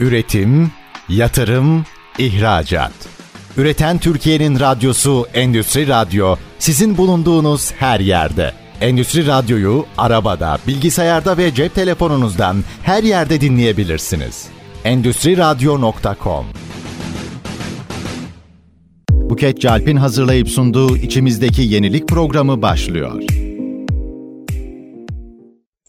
Üretim, yatırım, ihracat. Üreten Türkiye'nin radyosu Endüstri Radyo sizin bulunduğunuz her yerde. Endüstri Radyo'yu arabada, bilgisayarda ve cep telefonunuzdan her yerde dinleyebilirsiniz. Endüstri Radyo.com Buket Calp'in hazırlayıp sunduğu içimizdeki yenilik programı başlıyor.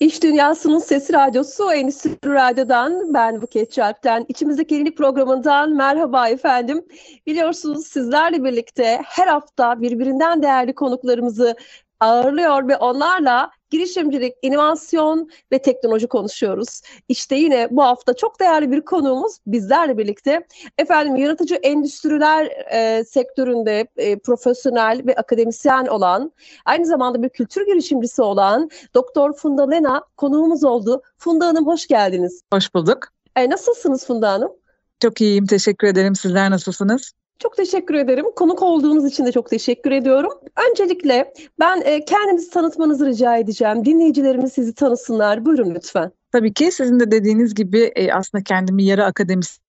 İş Dünyası'nın Sesi Radyosu Endüstri Radyo'dan ben Buket Çarp'ten içimizdeki yenilik programından merhaba efendim. Biliyorsunuz sizlerle birlikte her hafta birbirinden değerli konuklarımızı ağırlıyor ve onlarla girişimcilik, inovasyon ve teknoloji konuşuyoruz. İşte yine bu hafta çok değerli bir konuğumuz bizlerle birlikte. Efendim yaratıcı endüstriler e, sektöründe e, profesyonel ve akademisyen olan, aynı zamanda bir kültür girişimcisi olan Doktor Funda Lena konuğumuz oldu. Funda Hanım hoş geldiniz. Hoş bulduk. E, nasılsınız Funda Hanım? Çok iyiyim, teşekkür ederim. Sizler nasılsınız? Çok teşekkür ederim. Konuk olduğunuz için de çok teşekkür ediyorum. Öncelikle ben e, kendinizi tanıtmanızı rica edeceğim. Dinleyicilerimiz sizi tanısınlar. Buyurun lütfen. Tabii ki sizin de dediğiniz gibi e, aslında kendimi yarı akademisyen,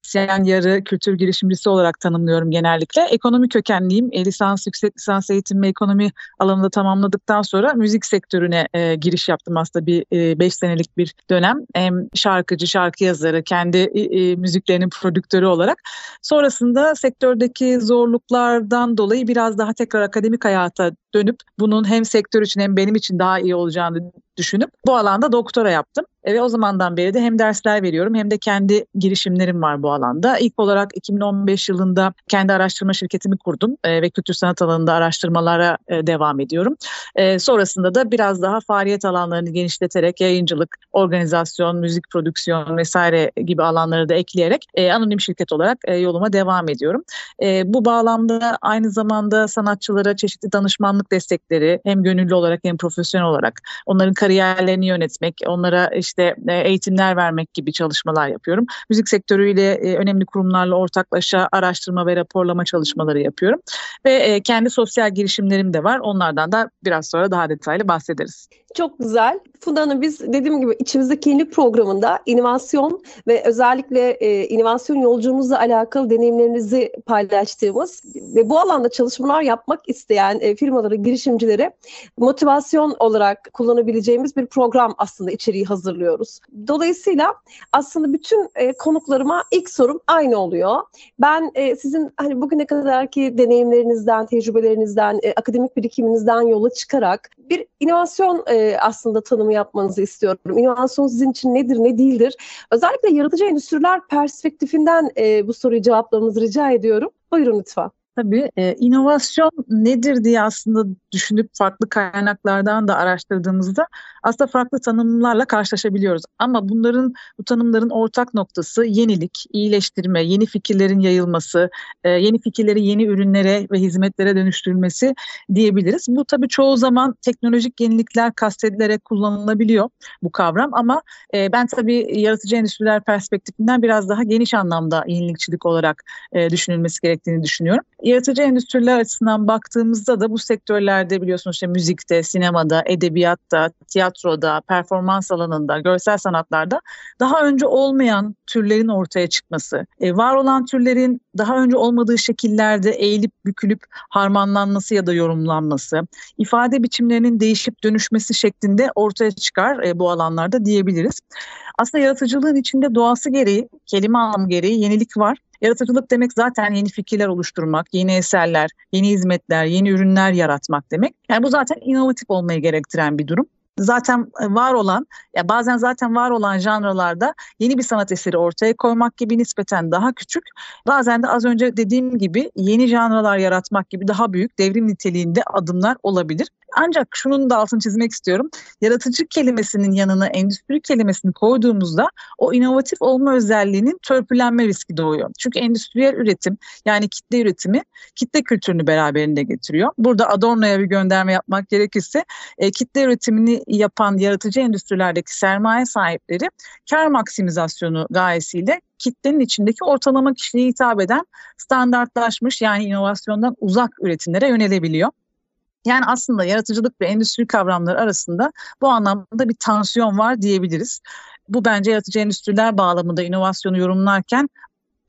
yarı kültür girişimcisi olarak tanımlıyorum genellikle. Ekonomi kökenliyim. E, lisans, yüksek lisans eğitim ve ekonomi alanında tamamladıktan sonra müzik sektörüne e, giriş yaptım aslında bir 5 e, senelik bir dönem. Hem şarkıcı, şarkı yazarı, kendi e, müziklerinin prodüktörü olarak. Sonrasında sektördeki zorluklardan dolayı biraz daha tekrar akademik hayata dönüp bunun hem sektör için hem benim için daha iyi olacağını düşünüp bu alanda doktora yaptım. Ve o zamandan beri de hem dersler veriyorum hem de kendi girişimlerim var bu alanda. İlk olarak 2015 yılında kendi araştırma şirketimi kurdum e, ve kültür sanat alanında araştırmalara e, devam ediyorum. E, sonrasında da biraz daha faaliyet alanlarını genişleterek yayıncılık, organizasyon, müzik prodüksiyon vesaire gibi alanları da ekleyerek anonim şirket olarak yoluma devam ediyorum. Bu bağlamda aynı zamanda sanatçılara çeşitli danışmanlık destekleri hem gönüllü olarak hem profesyonel olarak onların kariyerlerini yönetmek, onlara e, eğitimler vermek gibi çalışmalar yapıyorum. Müzik sektörüyle e, önemli kurumlarla ortaklaşa araştırma ve raporlama çalışmaları yapıyorum. Ve e, kendi sosyal girişimlerim de var. Onlardan da biraz sonra daha detaylı bahsederiz. Çok güzel. Funda Hanım biz dediğim gibi içimizdeki yenilik programında inovasyon ve özellikle e, inovasyon yolculuğumuzla alakalı deneyimlerinizi paylaştığımız ve bu alanda çalışmalar yapmak isteyen e, firmaları, girişimcilere motivasyon olarak kullanabileceğimiz bir program aslında içeriği hazırlıyoruz. Dolayısıyla aslında bütün e, konuklarıma ilk sorum aynı oluyor. Ben e, sizin hani bugüne kadarki deneyimlerinizden, tecrübelerinizden, e, akademik birikiminizden yola çıkarak bir inovasyon e, aslında tanımı yapmanızı istiyorum. İnovasyon sizin için nedir, ne değildir? Özellikle yaratıcı endüstriler perspektifinden e, bu soruyu cevaplamanızı rica ediyorum. Buyurun lütfen. Tabii e, inovasyon nedir diye aslında düşünüp farklı kaynaklardan da araştırdığımızda aslında farklı tanımlarla karşılaşabiliyoruz. Ama bunların bu tanımların ortak noktası yenilik, iyileştirme, yeni fikirlerin yayılması, e, yeni fikirleri yeni ürünlere ve hizmetlere dönüştürülmesi diyebiliriz. Bu tabii çoğu zaman teknolojik yenilikler kastedilerek kullanılabiliyor bu kavram ama e, ben tabii yaratıcı endüstriler perspektifinden biraz daha geniş anlamda yenilikçilik olarak e, düşünülmesi gerektiğini düşünüyorum. Yaratıcı endüstriler açısından baktığımızda da bu sektörlerde biliyorsunuz işte müzikte, sinemada, edebiyatta, tiyatroda, performans alanında, görsel sanatlarda daha önce olmayan türlerin ortaya çıkması, e, var olan türlerin daha önce olmadığı şekillerde eğilip bükülüp harmanlanması ya da yorumlanması, ifade biçimlerinin değişip dönüşmesi şeklinde ortaya çıkar e, bu alanlarda diyebiliriz. Aslında yaratıcılığın içinde doğası gereği, kelime anlamı gereği yenilik var. Yaratıcılık demek zaten yeni fikirler oluşturmak, yeni eserler, yeni hizmetler, yeni ürünler yaratmak demek. Yani bu zaten inovatif olmayı gerektiren bir durum zaten e, var olan ya bazen zaten var olan janralarda yeni bir sanat eseri ortaya koymak gibi nispeten daha küçük. Bazen de az önce dediğim gibi yeni janralar yaratmak gibi daha büyük devrim niteliğinde adımlar olabilir. Ancak şunun da altını çizmek istiyorum. Yaratıcı kelimesinin yanına endüstri kelimesini koyduğumuzda o inovatif olma özelliğinin törpülenme riski doğuyor. Çünkü endüstriyel üretim yani kitle üretimi kitle kültürünü beraberinde getiriyor. Burada Adorno'ya bir gönderme yapmak gerekirse e, kitle üretimini yapan yaratıcı endüstrilerdeki sermaye sahipleri kar maksimizasyonu gayesiyle kitlenin içindeki ortalama kişiliğe hitap eden standartlaşmış yani inovasyondan uzak üretimlere yönelebiliyor. Yani aslında yaratıcılık ve endüstri kavramları arasında bu anlamda bir tansiyon var diyebiliriz. Bu bence yaratıcı endüstriler bağlamında inovasyonu yorumlarken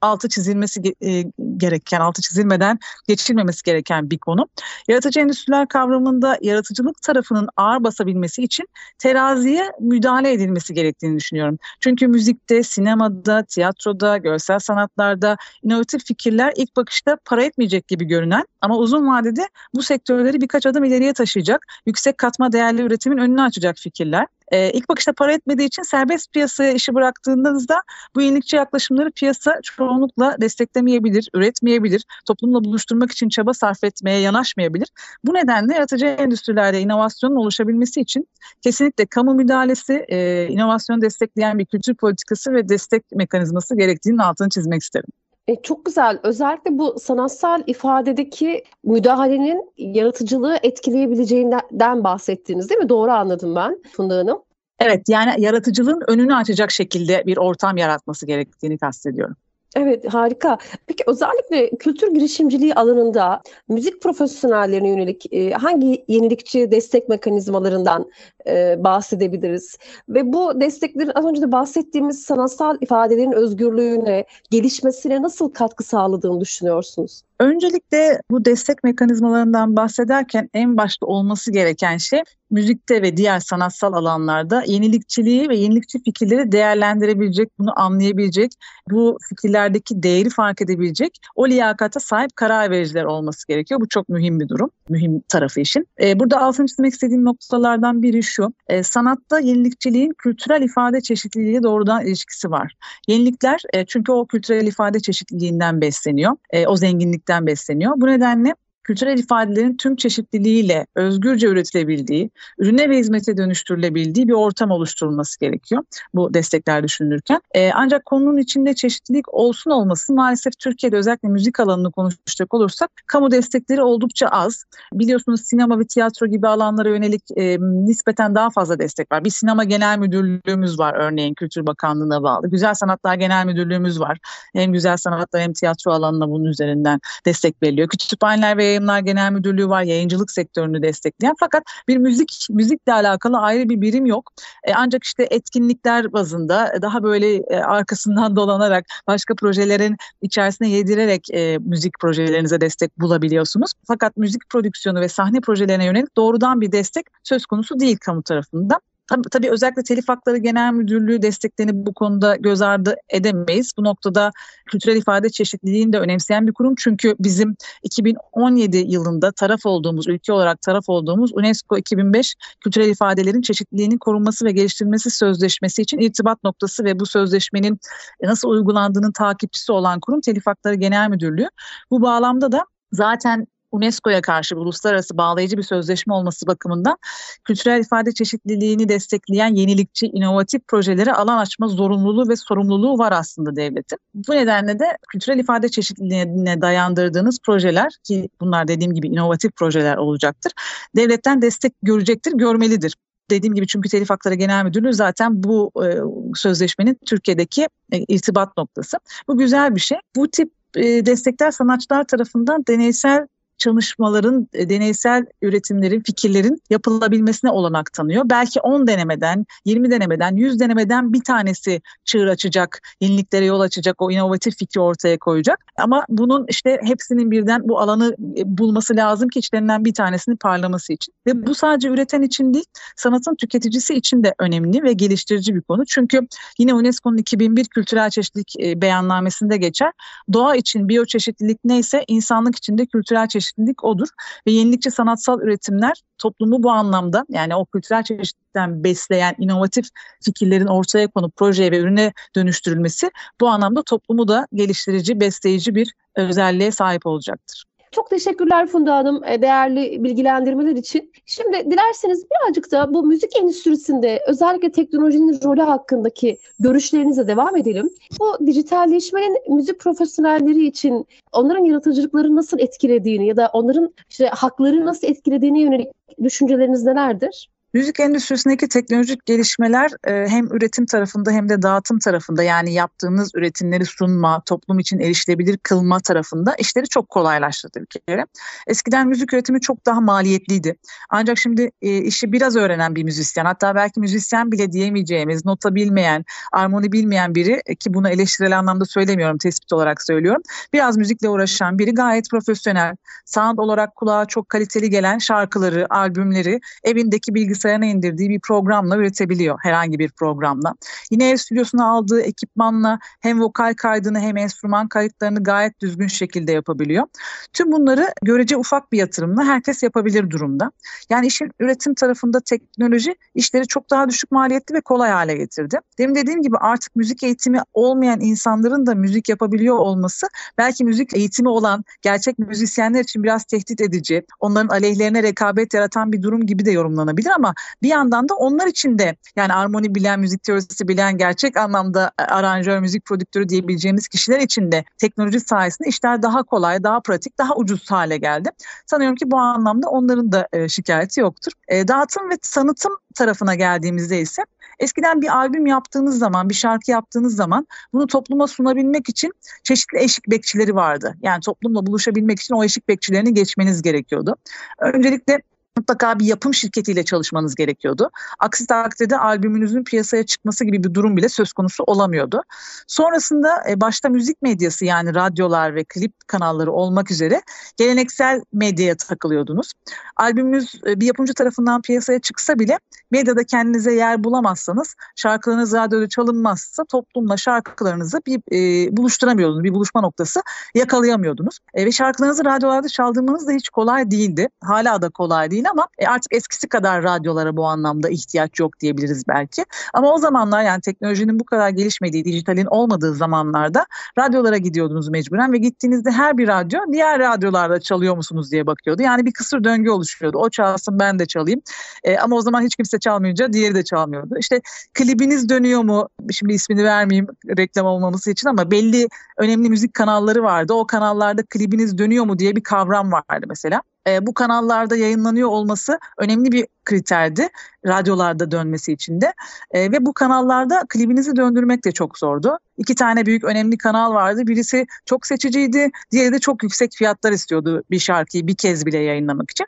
altı çizilmesi e, gereken, altı çizilmeden geçilmemesi gereken bir konu. Yaratıcı endüstriler kavramında yaratıcılık tarafının ağır basabilmesi için teraziye müdahale edilmesi gerektiğini düşünüyorum. Çünkü müzikte, sinemada, tiyatroda, görsel sanatlarda inovatif fikirler ilk bakışta para etmeyecek gibi görünen ama uzun vadede bu sektörleri birkaç adım ileriye taşıyacak, yüksek katma değerli üretimin önünü açacak fikirler. E, ilk bakışta para etmediği için serbest piyasaya işi bıraktığınızda bu yenilikçi yaklaşımları piyasa çoğunlukla desteklemeyebilir, üretmeyebilir, toplumla buluşturmak için çaba sarf etmeye yanaşmayabilir. Bu nedenle yaratıcı endüstrilerde inovasyonun oluşabilmesi için kesinlikle kamu müdahalesi, e, inovasyonu destekleyen bir kültür politikası ve destek mekanizması gerektiğinin altını çizmek isterim. E, çok güzel. Özellikle bu sanatsal ifadedeki müdahalenin yaratıcılığı etkileyebileceğinden bahsettiniz değil mi? Doğru anladım ben Funda Hanım. Evet yani yaratıcılığın önünü açacak şekilde bir ortam yaratması gerektiğini kastediyorum. Evet harika. Peki özellikle kültür girişimciliği alanında müzik profesyonellerine yönelik e, hangi yenilikçi destek mekanizmalarından e, bahsedebiliriz? Ve bu desteklerin az önce de bahsettiğimiz sanatsal ifadelerin özgürlüğüne, gelişmesine nasıl katkı sağladığını düşünüyorsunuz? Öncelikle bu destek mekanizmalarından bahsederken en başta olması gereken şey müzikte ve diğer sanatsal alanlarda yenilikçiliği ve yenilikçi fikirleri değerlendirebilecek, bunu anlayabilecek, bu fikirlerdeki değeri fark edebilecek o liyakata sahip karar vericiler olması gerekiyor. Bu çok mühim bir durum, mühim tarafı işin. Ee, burada altını çizmek istediğim noktalardan biri şu, e, sanatta yenilikçiliğin kültürel ifade çeşitliliği doğrudan ilişkisi var. Yenilikler e, çünkü o kültürel ifade çeşitliliğinden besleniyor, e, o zenginlikten besleniyor. Bu nedenle kültürel ifadelerin tüm çeşitliliğiyle özgürce üretilebildiği, ürüne ve hizmete dönüştürülebildiği bir ortam oluşturulması gerekiyor bu destekler düşünülürken. Ee, ancak konunun içinde çeşitlilik olsun olmasın maalesef Türkiye'de özellikle müzik alanını konuşacak olursak kamu destekleri oldukça az. Biliyorsunuz sinema ve tiyatro gibi alanlara yönelik e, nispeten daha fazla destek var. Bir sinema genel müdürlüğümüz var örneğin Kültür Bakanlığı'na bağlı. Güzel Sanatlar Genel Müdürlüğümüz var. Hem güzel sanatlar hem tiyatro alanına bunun üzerinden destek veriliyor. Kütüphaneler ve Yayınlar Genel Müdürlüğü var yayıncılık sektörünü destekleyen fakat bir müzik müzikle alakalı ayrı bir birim yok. E, ancak işte etkinlikler bazında daha böyle e, arkasından dolanarak başka projelerin içerisine yedirerek e, müzik projelerinize destek bulabiliyorsunuz. Fakat müzik prodüksiyonu ve sahne projelerine yönelik doğrudan bir destek söz konusu değil kamu tarafından. Tabii, tabii özellikle Telif Hakları Genel Müdürlüğü desteklerini bu konuda göz ardı edemeyiz. Bu noktada kültürel ifade çeşitliliğini de önemseyen bir kurum. Çünkü bizim 2017 yılında taraf olduğumuz, ülke olarak taraf olduğumuz UNESCO 2005 kültürel ifadelerin çeşitliliğinin korunması ve geliştirilmesi sözleşmesi için irtibat noktası ve bu sözleşmenin nasıl uygulandığının takipçisi olan kurum Telif Hakları Genel Müdürlüğü. Bu bağlamda da zaten UNESCO'ya karşı uluslararası bağlayıcı bir sözleşme olması bakımından kültürel ifade çeşitliliğini destekleyen yenilikçi, inovatif projelere alan açma zorunluluğu ve sorumluluğu var aslında devletin. Bu nedenle de kültürel ifade çeşitliliğine dayandırdığınız projeler ki bunlar dediğim gibi inovatif projeler olacaktır. Devletten destek görecektir, görmelidir dediğim gibi çünkü Telif Hakları Genel Müdürlüğü zaten bu e, sözleşmenin Türkiye'deki e, irtibat noktası. Bu güzel bir şey. Bu tip e, destekler sanatçılar tarafından deneysel çalışmaların, e, deneysel üretimlerin, fikirlerin yapılabilmesine olanak tanıyor. Belki 10 denemeden, 20 denemeden, 100 denemeden bir tanesi çığır açacak, yeniliklere yol açacak, o inovatif fikri ortaya koyacak. Ama bunun işte hepsinin birden bu alanı e, bulması lazım ki içlerinden bir tanesinin parlaması için. Ve bu sadece üreten için değil, sanatın tüketicisi için de önemli ve geliştirici bir konu. Çünkü yine UNESCO'nun 2001 kültürel çeşitlilik e, beyannamesinde geçer. Doğa için biyoçeşitlilik neyse insanlık için de kültürel çeşitlilik çeşitlilik odur. Ve yenilikçi sanatsal üretimler toplumu bu anlamda yani o kültürel çeşitlilikten besleyen inovatif fikirlerin ortaya konup projeye ve ürüne dönüştürülmesi bu anlamda toplumu da geliştirici, besleyici bir özelliğe sahip olacaktır. Çok teşekkürler Funda Hanım e, değerli bilgilendirmeler için. Şimdi dilerseniz birazcık da bu müzik endüstrisinde özellikle teknolojinin rolü hakkındaki görüşlerinize devam edelim. Bu dijitalleşmenin müzik profesyonelleri için onların yaratıcılıkları nasıl etkilediğini ya da onların işte hakları nasıl etkilediğine yönelik düşünceleriniz nelerdir? Müzik endüstrisindeki teknolojik gelişmeler e, hem üretim tarafında hem de dağıtım tarafında yani yaptığınız üretimleri sunma, toplum için erişilebilir kılma tarafında işleri çok kolaylaştırdı bir kere. Eskiden müzik üretimi çok daha maliyetliydi. Ancak şimdi e, işi biraz öğrenen bir müzisyen hatta belki müzisyen bile diyemeyeceğimiz, nota bilmeyen, armoni bilmeyen biri ki bunu eleştirel anlamda söylemiyorum, tespit olarak söylüyorum. Biraz müzikle uğraşan biri gayet profesyonel, sound olarak kulağa çok kaliteli gelen şarkıları, albümleri evindeki bilgisayarına indirdiği bir programla üretebiliyor herhangi bir programla. Yine ev stüdyosuna aldığı ekipmanla hem vokal kaydını hem enstrüman kayıtlarını gayet düzgün şekilde yapabiliyor. Tüm bunları görece ufak bir yatırımla herkes yapabilir durumda. Yani işin üretim tarafında teknoloji işleri çok daha düşük maliyetli ve kolay hale getirdi. Demin dediğim gibi artık müzik eğitimi olmayan insanların da müzik yapabiliyor olması belki müzik eğitimi olan gerçek müzisyenler için biraz tehdit edici, onların aleyhlerine rekabet yaratan bir durum gibi de yorumlanabilir ama bir yandan da onlar için de yani armoni bilen, müzik teorisi bilen, gerçek anlamda e, aranjör, müzik prodüktörü diyebileceğimiz kişiler için de teknoloji sayesinde işler daha kolay, daha pratik, daha ucuz hale geldi. Sanıyorum ki bu anlamda onların da e, şikayeti yoktur. E, dağıtım ve tanıtım tarafına geldiğimizde ise Eskiden bir albüm yaptığınız zaman, bir şarkı yaptığınız zaman bunu topluma sunabilmek için çeşitli eşik bekçileri vardı. Yani toplumla buluşabilmek için o eşik bekçilerini geçmeniz gerekiyordu. Öncelikle mutlaka bir yapım şirketiyle çalışmanız gerekiyordu. Aksi takdirde albümünüzün piyasaya çıkması gibi bir durum bile söz konusu olamıyordu. Sonrasında e, başta müzik medyası yani radyolar ve klip kanalları olmak üzere geleneksel medyaya takılıyordunuz. Albümünüz e, bir yapımcı tarafından piyasaya çıksa bile medyada kendinize yer bulamazsanız, şarkılarınız radyoda çalınmazsa toplumla şarkılarınızı bir e, buluşturamıyordunuz, bir buluşma noktası yakalayamıyordunuz. E, ve şarkılarınızı radyolarda çaldırmanız da hiç kolay değildi. Hala da kolay değil ama e, artık eskisi kadar radyolara bu anlamda ihtiyaç yok diyebiliriz belki. Ama o zamanlar yani teknolojinin bu kadar gelişmediği, dijitalin olmadığı zamanlarda radyolara gidiyordunuz mecburen ve gittiğinizde her bir radyo diğer radyolarda çalıyor musunuz diye bakıyordu. Yani bir kısır döngü oluşuyordu. O çalsın ben de çalayım. E, ama o zaman hiç kimse çalmayınca diğeri de çalmıyordu. İşte klibiniz dönüyor mu? Şimdi ismini vermeyeyim reklam olmaması için ama belli önemli müzik kanalları vardı. O kanallarda klibiniz dönüyor mu diye bir kavram vardı mesela e, bu kanallarda yayınlanıyor olması önemli bir kriterdi radyolarda dönmesi için de. E, ve bu kanallarda klibinizi döndürmek de çok zordu. İki tane büyük önemli kanal vardı. Birisi çok seçiciydi, diğeri de çok yüksek fiyatlar istiyordu bir şarkıyı bir kez bile yayınlamak için.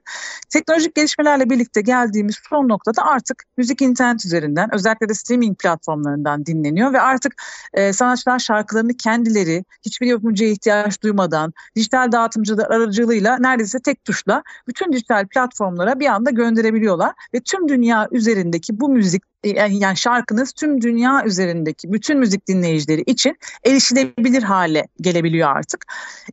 Teknolojik gelişmelerle birlikte geldiğimiz son noktada artık müzik internet üzerinden özellikle de streaming platformlarından dinleniyor ve artık e, sanatçılar şarkılarını kendileri hiçbir yapımcıya ihtiyaç duymadan dijital dağıtımcılar aracılığıyla neredeyse tek tuşla bütün dijital platformlara bir anda gönderebiliyorlar ve tüm dünya üzerindeki bu müzik yani şarkınız tüm dünya üzerindeki bütün müzik dinleyicileri için erişilebilir hale gelebiliyor artık.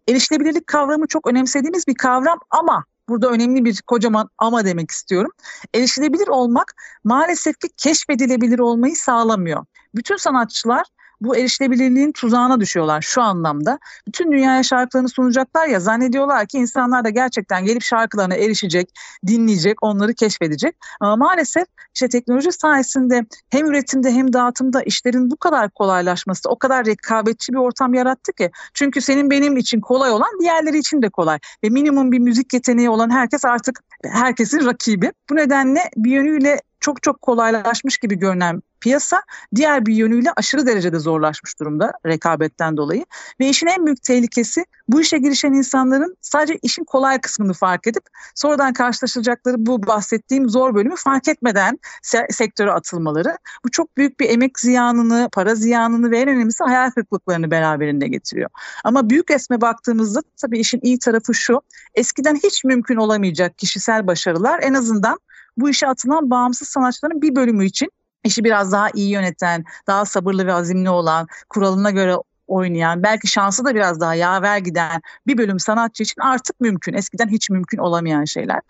Erişilebilirlik kavramı çok önemsediğimiz bir kavram ama burada önemli bir kocaman ama demek istiyorum. Erişilebilir olmak maalesef ki keşfedilebilir olmayı sağlamıyor. Bütün sanatçılar bu erişilebilirliğin tuzağına düşüyorlar şu anlamda. Bütün dünyaya şarkılarını sunacaklar ya zannediyorlar ki insanlar da gerçekten gelip şarkılarına erişecek, dinleyecek, onları keşfedecek. Ama maalesef işte teknoloji sayesinde hem üretimde hem dağıtımda işlerin bu kadar kolaylaşması, o kadar rekabetçi bir ortam yarattı ki. Çünkü senin benim için kolay olan diğerleri için de kolay. Ve minimum bir müzik yeteneği olan herkes artık herkesin rakibi. Bu nedenle bir yönüyle çok çok kolaylaşmış gibi görünen piyasa diğer bir yönüyle aşırı derecede zorlaşmış durumda rekabetten dolayı. Ve işin en büyük tehlikesi bu işe girişen insanların sadece işin kolay kısmını fark edip sonradan karşılaşacakları bu bahsettiğim zor bölümü fark etmeden se- sektöre atılmaları. Bu çok büyük bir emek ziyanını, para ziyanını ve en önemlisi hayal kırıklıklarını beraberinde getiriyor. Ama büyük resme baktığımızda tabii işin iyi tarafı şu. Eskiden hiç mümkün olamayacak kişisel başarılar en azından bu işe atılan bağımsız sanatçıların bir bölümü için işi biraz daha iyi yöneten, daha sabırlı ve azimli olan, kuralına göre oynayan, belki şansı da biraz daha yaver giden bir bölüm sanatçı için artık mümkün. Eskiden hiç mümkün olamayan şeyler.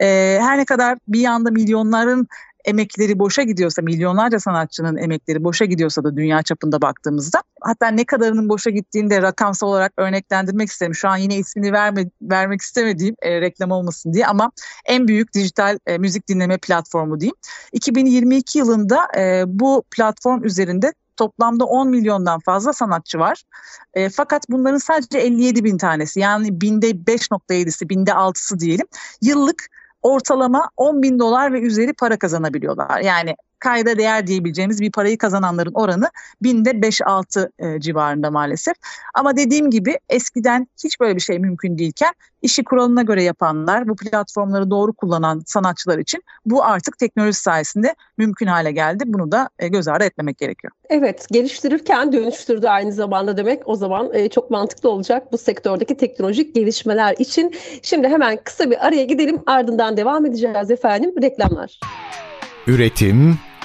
Ee, her ne kadar bir yanda milyonların emekleri boşa gidiyorsa, milyonlarca sanatçının emekleri boşa gidiyorsa da dünya çapında baktığımızda hatta ne kadarının boşa gittiğini de rakamsal olarak örneklendirmek isterim. Şu an yine ismini verme, vermek istemediğim e, reklam olmasın diye ama en büyük dijital e, müzik dinleme platformu diyeyim. 2022 yılında e, bu platform üzerinde toplamda 10 milyondan fazla sanatçı var. E, fakat bunların sadece 57 bin tanesi yani binde 5.7'si binde 6'sı diyelim yıllık ortalama 10 bin dolar ve üzeri para kazanabiliyorlar. Yani kayda değer diyebileceğimiz bir parayı kazananların oranı binde 5-6 e, civarında maalesef. Ama dediğim gibi eskiden hiç böyle bir şey mümkün değilken işi kuralına göre yapanlar, bu platformları doğru kullanan sanatçılar için bu artık teknoloji sayesinde mümkün hale geldi. Bunu da e, göz ardı etmemek gerekiyor. Evet, geliştirirken dönüştürdü aynı zamanda demek. O zaman e, çok mantıklı olacak bu sektördeki teknolojik gelişmeler için. Şimdi hemen kısa bir araya gidelim ardından devam edeceğiz efendim. Reklamlar. Üretim,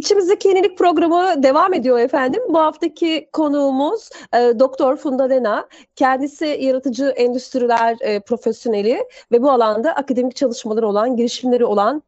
İçimizdeki yenilik programı devam ediyor efendim. Bu haftaki konuğumuz e, Doktor Funda Dena. Kendisi yaratıcı endüstriler e, profesyoneli ve bu alanda akademik çalışmaları olan, girişimleri olan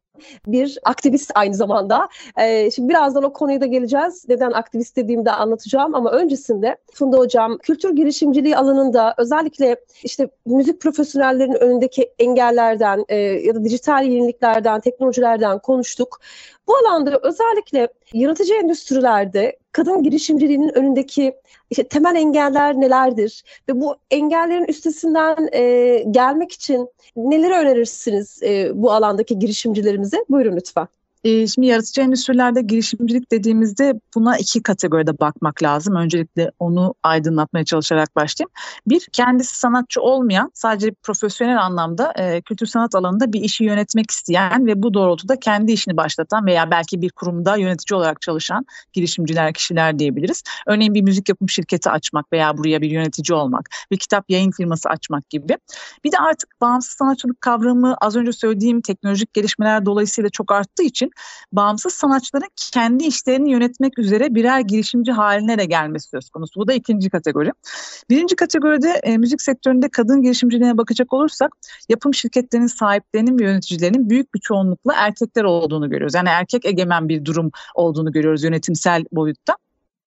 bir aktivist aynı zamanda. Ee, şimdi birazdan o konuya da geleceğiz. Neden aktivist dediğimde anlatacağım ama öncesinde Funda Hocam kültür girişimciliği alanında özellikle işte müzik profesyonellerinin önündeki engellerden e, ya da dijital yeniliklerden, teknolojilerden konuştuk. Bu alanda özellikle yaratıcı endüstrilerde kadın girişimciliğinin önündeki işte temel engeller nelerdir ve bu engellerin üstesinden e, gelmek için neleri önerirsiniz e, bu alandaki girişimcilerimize? Buyurun lütfen. E, şimdi yaratıcı endüstrilerde girişimcilik dediğimizde buna iki kategoride bakmak lazım. Öncelikle onu aydınlatmaya çalışarak başlayayım. Bir, kendisi sanatçı olmayan, sadece profesyonel anlamda e, kültür sanat alanında bir işi yönetmek isteyen ve bu doğrultuda kendi işini başlatan veya belki bir kurumda yönetici olarak çalışan girişimciler, kişiler diyebiliriz. Örneğin bir müzik yapım şirketi açmak veya buraya bir yönetici olmak, bir kitap yayın firması açmak gibi. Bir de artık bağımsız sanatçılık kavramı az önce söylediğim teknolojik gelişmeler dolayısıyla çok arttığı için bağımsız sanatçıların kendi işlerini yönetmek üzere birer girişimci haline de gelmesi söz konusu. Bu da ikinci kategori. Birinci kategoride e, müzik sektöründe kadın girişimciliğine bakacak olursak yapım şirketlerinin sahiplerinin ve yöneticilerinin büyük bir çoğunlukla erkekler olduğunu görüyoruz. Yani erkek egemen bir durum olduğunu görüyoruz yönetimsel boyutta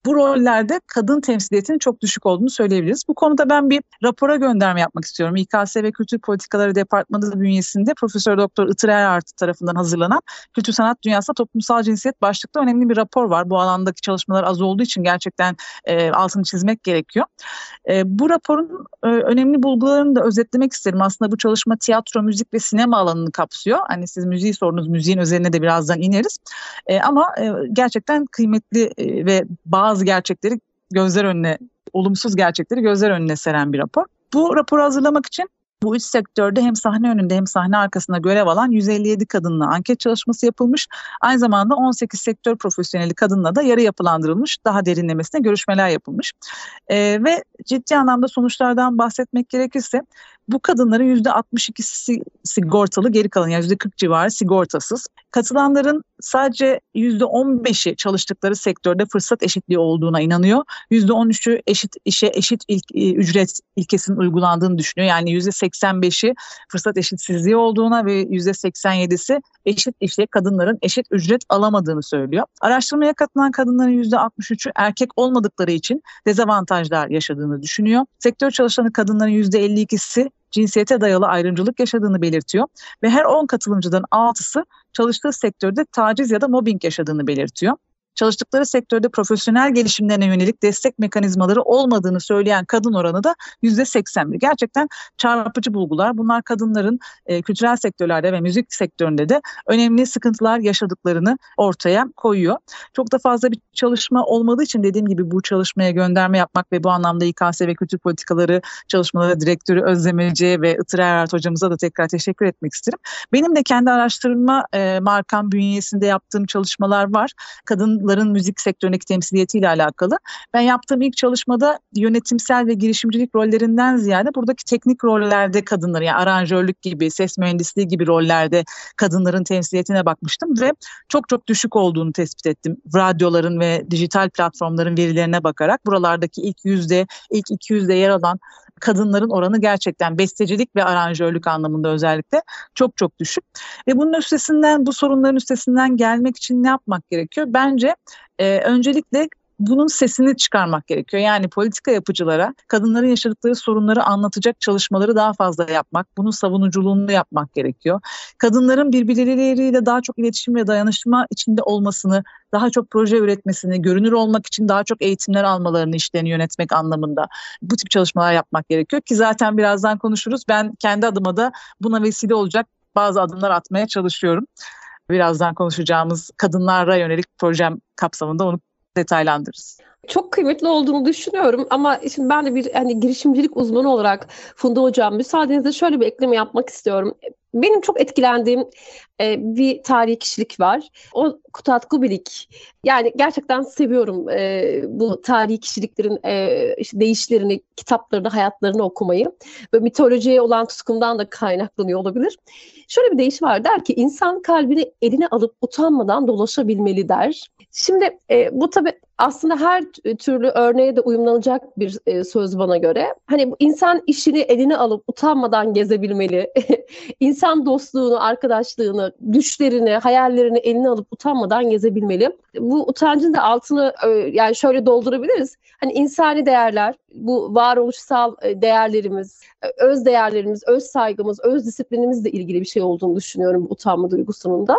bu rollerde kadın temsiliyetinin çok düşük olduğunu söyleyebiliriz. Bu konuda ben bir rapora gönderme yapmak istiyorum. İKS ve Kültür Politikaları Departmanı bünyesinde Profesör Doktor Itır Erartı tarafından hazırlanan Kültür Sanat Dünyası'nda toplumsal cinsiyet başlıklı önemli bir rapor var. Bu alandaki çalışmalar az olduğu için gerçekten e, altını çizmek gerekiyor. E, bu raporun e, önemli bulgularını da özetlemek isterim. Aslında bu çalışma tiyatro, müzik ve sinema alanını kapsıyor. Hani siz müziği sorunuz, müziğin üzerine de birazdan ineriz. E, ama e, gerçekten kıymetli e, ve bazı bazı gerçekleri gözler önüne, olumsuz gerçekleri gözler önüne seren bir rapor. Bu raporu hazırlamak için bu üç sektörde hem sahne önünde hem sahne arkasında görev alan 157 kadınla anket çalışması yapılmış. Aynı zamanda 18 sektör profesyoneli kadınla da yarı yapılandırılmış, daha derinlemesine görüşmeler yapılmış. ee, ve ciddi anlamda sonuçlardan bahsetmek gerekirse bu kadınların %62'si sigortalı, geri kalan yani %40 civarı sigortasız. Katılanların sadece %15'i çalıştıkları sektörde fırsat eşitliği olduğuna inanıyor. %13'ü eşit işe eşit ilk, e, ücret ilkesinin uygulandığını düşünüyor. Yani %85'i fırsat eşitsizliği olduğuna ve %87'si eşit işe kadınların eşit ücret alamadığını söylüyor. Araştırmaya katılan kadınların %63'ü erkek olmadıkları için dezavantajlar yaşadığını düşünüyor. Sektör çalışanı kadınların %52'si cinsiyete dayalı ayrımcılık yaşadığını belirtiyor ve her 10 katılımcıdan 6'sı çalıştığı sektörde taciz ya da mobbing yaşadığını belirtiyor çalıştıkları sektörde profesyonel gelişimlerine yönelik destek mekanizmaları olmadığını söyleyen kadın oranı da %81. Gerçekten çarpıcı bulgular. Bunlar kadınların e, kültürel sektörlerde ve müzik sektöründe de önemli sıkıntılar yaşadıklarını ortaya koyuyor. Çok da fazla bir çalışma olmadığı için dediğim gibi bu çalışmaya gönderme yapmak ve bu anlamda İKS ve Kültür Politikaları Çalışmaları Direktörü Özlemeci ve Itır Erart hocamıza da tekrar teşekkür etmek isterim. Benim de kendi araştırma e, markam bünyesinde yaptığım çalışmalar var. Kadın kadınların müzik sektöründeki temsiliyetiyle alakalı. Ben yaptığım ilk çalışmada yönetimsel ve girişimcilik rollerinden ziyade buradaki teknik rollerde kadınları yani aranjörlük gibi, ses mühendisliği gibi rollerde kadınların temsiliyetine bakmıştım ve çok çok düşük olduğunu tespit ettim. Radyoların ve dijital platformların verilerine bakarak buralardaki ilk yüzde, ilk iki yüzde yer alan kadınların oranı gerçekten bestecilik ve aranjörlük anlamında özellikle çok çok düşük. Ve bunun üstesinden bu sorunların üstesinden gelmek için ne yapmak gerekiyor? Bence e, öncelikle bunun sesini çıkarmak gerekiyor. Yani politika yapıcılara kadınların yaşadıkları sorunları anlatacak çalışmaları daha fazla yapmak, bunun savunuculuğunu yapmak gerekiyor. Kadınların birbirleriyle daha çok iletişim ve dayanışma içinde olmasını, daha çok proje üretmesini, görünür olmak için daha çok eğitimler almalarını işlerini yönetmek anlamında bu tip çalışmalar yapmak gerekiyor ki zaten birazdan konuşuruz. Ben kendi adıma da buna vesile olacak bazı adımlar atmaya çalışıyorum. Birazdan konuşacağımız kadınlara yönelik projem kapsamında onu detaylandırırız. Çok kıymetli olduğunu düşünüyorum ama şimdi ben de bir hani girişimcilik uzmanı olarak Funda Hocam müsaadenizle şöyle bir ekleme yapmak istiyorum. Benim çok etkilendiğim e, bir tarihi kişilik var. O Kutat Kubilik. Yani gerçekten seviyorum e, bu tarihi kişiliklerin e, işte değişlerini, kitaplarını, hayatlarını okumayı. Ve mitolojiye olan tutkumdan da kaynaklanıyor olabilir. Şöyle bir deyiş var der ki insan kalbini eline alıp utanmadan dolaşabilmeli der. Şimdi e, bu tabii aslında her türlü örneğe de uyumlanacak bir e, söz bana göre. Hani insan işini eline alıp utanmadan gezebilmeli. insan dostluğunu, arkadaşlığını, düşlerini, hayallerini eline alıp utanmadan gezebilmeli. Bu utancın da altını e, yani şöyle doldurabiliriz. Hani insani değerler, bu varoluşsal e, değerlerimiz, e, öz değerlerimiz, öz saygımız, öz disiplinimizle ilgili bir şey olduğunu düşünüyorum bu utanma duygusunun da.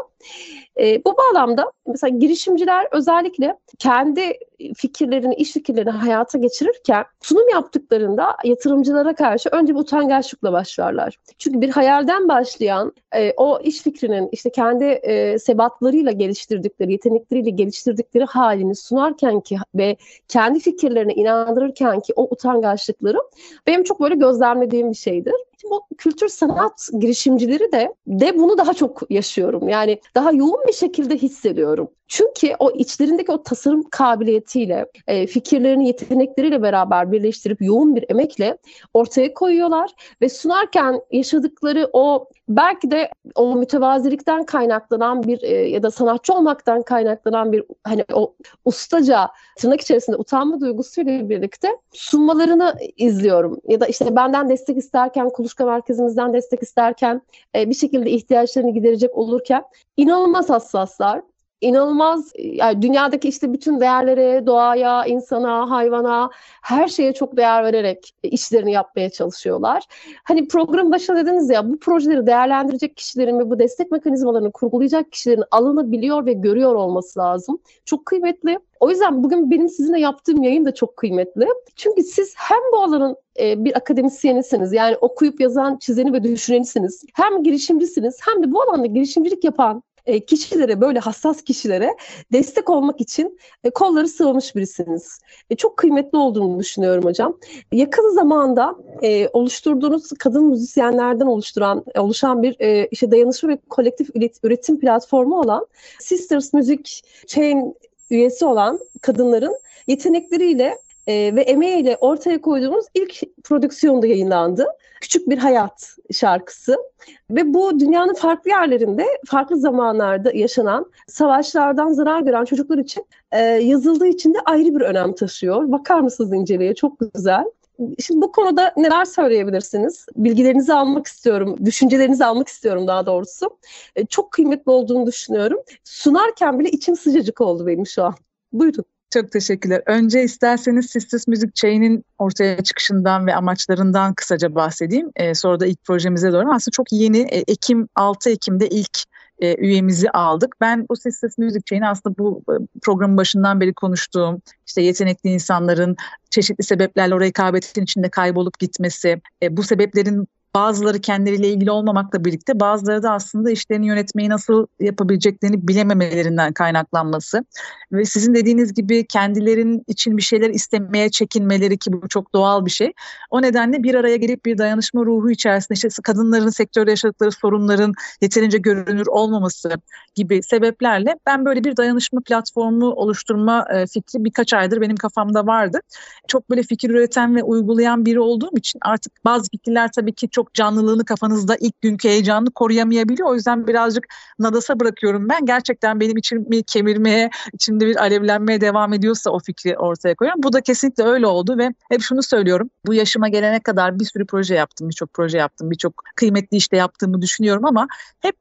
E, bu bağlamda mesela girişimciler özellikle kendi fikirlerini, iş fikirlerini hayata geçirirken sunum yaptıklarında yatırımcılara karşı önce bir utangaçlıkla başlarlar. Çünkü bir hayalden başlayan e, o iş fikrinin işte kendi e, sebatlarıyla geliştirdikleri, yetenekleriyle geliştirdikleri halini sunarken ki ve kendi fikirlerine inandırırken ki o utangaçlıkları benim çok böyle gözlemlediğim bir şeydir. Bu kültür sanat girişimcileri de de bunu daha çok yaşıyorum. Yani daha yoğun bir şekilde hissediyorum. Çünkü o içlerindeki o tasarım kabiliyetiyle, e, fikirlerini, yetenekleriyle beraber birleştirip yoğun bir emekle ortaya koyuyorlar ve sunarken yaşadıkları o belki de o mütevazilikten kaynaklanan bir e, ya da sanatçı olmaktan kaynaklanan bir hani o ustaca tırnak içerisinde utanma duygusuyla birlikte sunmalarını izliyorum. Ya da işte benden destek isterken, kuluçka merkezimizden destek isterken, e, bir şekilde ihtiyaçlarını giderecek olurken inanılmaz hassaslar inanılmaz yani dünyadaki işte bütün değerlere, doğaya, insana, hayvana, her şeye çok değer vererek işlerini yapmaya çalışıyorlar. Hani program başında dediniz ya bu projeleri değerlendirecek kişilerin ve bu destek mekanizmalarını kurgulayacak kişilerin alınabiliyor ve görüyor olması lazım. Çok kıymetli. O yüzden bugün benim sizinle yaptığım yayın da çok kıymetli. Çünkü siz hem bu alanın e, bir akademisyenisiniz. Yani okuyup yazan, çizeni ve düşünenisiniz. Hem girişimcisiniz hem de bu alanda girişimcilik yapan e, kişilere böyle hassas kişilere destek olmak için e, kolları sıvamış birisiniz. E, çok kıymetli olduğunu düşünüyorum hocam. Yakın zamanda e, oluşturduğunuz kadın müzisyenlerden oluşturan oluşan bir e, işte dayanışma ve kolektif üretim platformu olan Sisters Music Chain üyesi olan kadınların yetenekleriyle e, ve emeğiyle ortaya koyduğumuz ilk prodüksiyonda yayınlandı. Küçük Bir Hayat şarkısı. Ve bu dünyanın farklı yerlerinde, farklı zamanlarda yaşanan savaşlardan zarar gören çocuklar için e, yazıldığı için de ayrı bir önem taşıyor. Bakar mısınız inceleye? Çok güzel. Şimdi bu konuda neler söyleyebilirsiniz? Bilgilerinizi almak istiyorum, düşüncelerinizi almak istiyorum daha doğrusu. E, çok kıymetli olduğunu düşünüyorum. Sunarken bile içim sıcacık oldu benim şu an. Buyurun. Çok teşekkürler. Önce isterseniz Sisters Music Chain'in ortaya çıkışından ve amaçlarından kısaca bahsedeyim. Ee, sonra da ilk projemize doğru. Aslında çok yeni. E, Ekim 6 Ekim'de ilk e, üyemizi aldık. Ben bu Sisters Music Chain'i aslında bu e, programın başından beri konuştuğum işte yetenekli insanların çeşitli sebeplerle o rekabetin içinde kaybolup gitmesi, e, bu sebeplerin bazıları kendileriyle ilgili olmamakla birlikte bazıları da aslında işlerini yönetmeyi nasıl yapabileceklerini bilememelerinden kaynaklanması ve sizin dediğiniz gibi kendilerin için bir şeyler istemeye çekinmeleri ki bu çok doğal bir şey. O nedenle bir araya gelip bir dayanışma ruhu içerisinde işte kadınların sektörde yaşadıkları sorunların yeterince görünür olmaması gibi sebeplerle ben böyle bir dayanışma platformu oluşturma e, fikri birkaç aydır benim kafamda vardı. Çok böyle fikir üreten ve uygulayan biri olduğum için artık bazı fikirler tabii ki çok çok canlılığını kafanızda ilk günkü heyecanını koruyamayabiliyor. O yüzden birazcık nadasa bırakıyorum ben. Gerçekten benim içimi kemirmeye, içimde bir alevlenmeye devam ediyorsa o fikri ortaya koyuyorum. Bu da kesinlikle öyle oldu ve hep şunu söylüyorum. Bu yaşıma gelene kadar bir sürü proje yaptım, birçok proje yaptım, birçok kıymetli işte yaptığımı düşünüyorum ama hep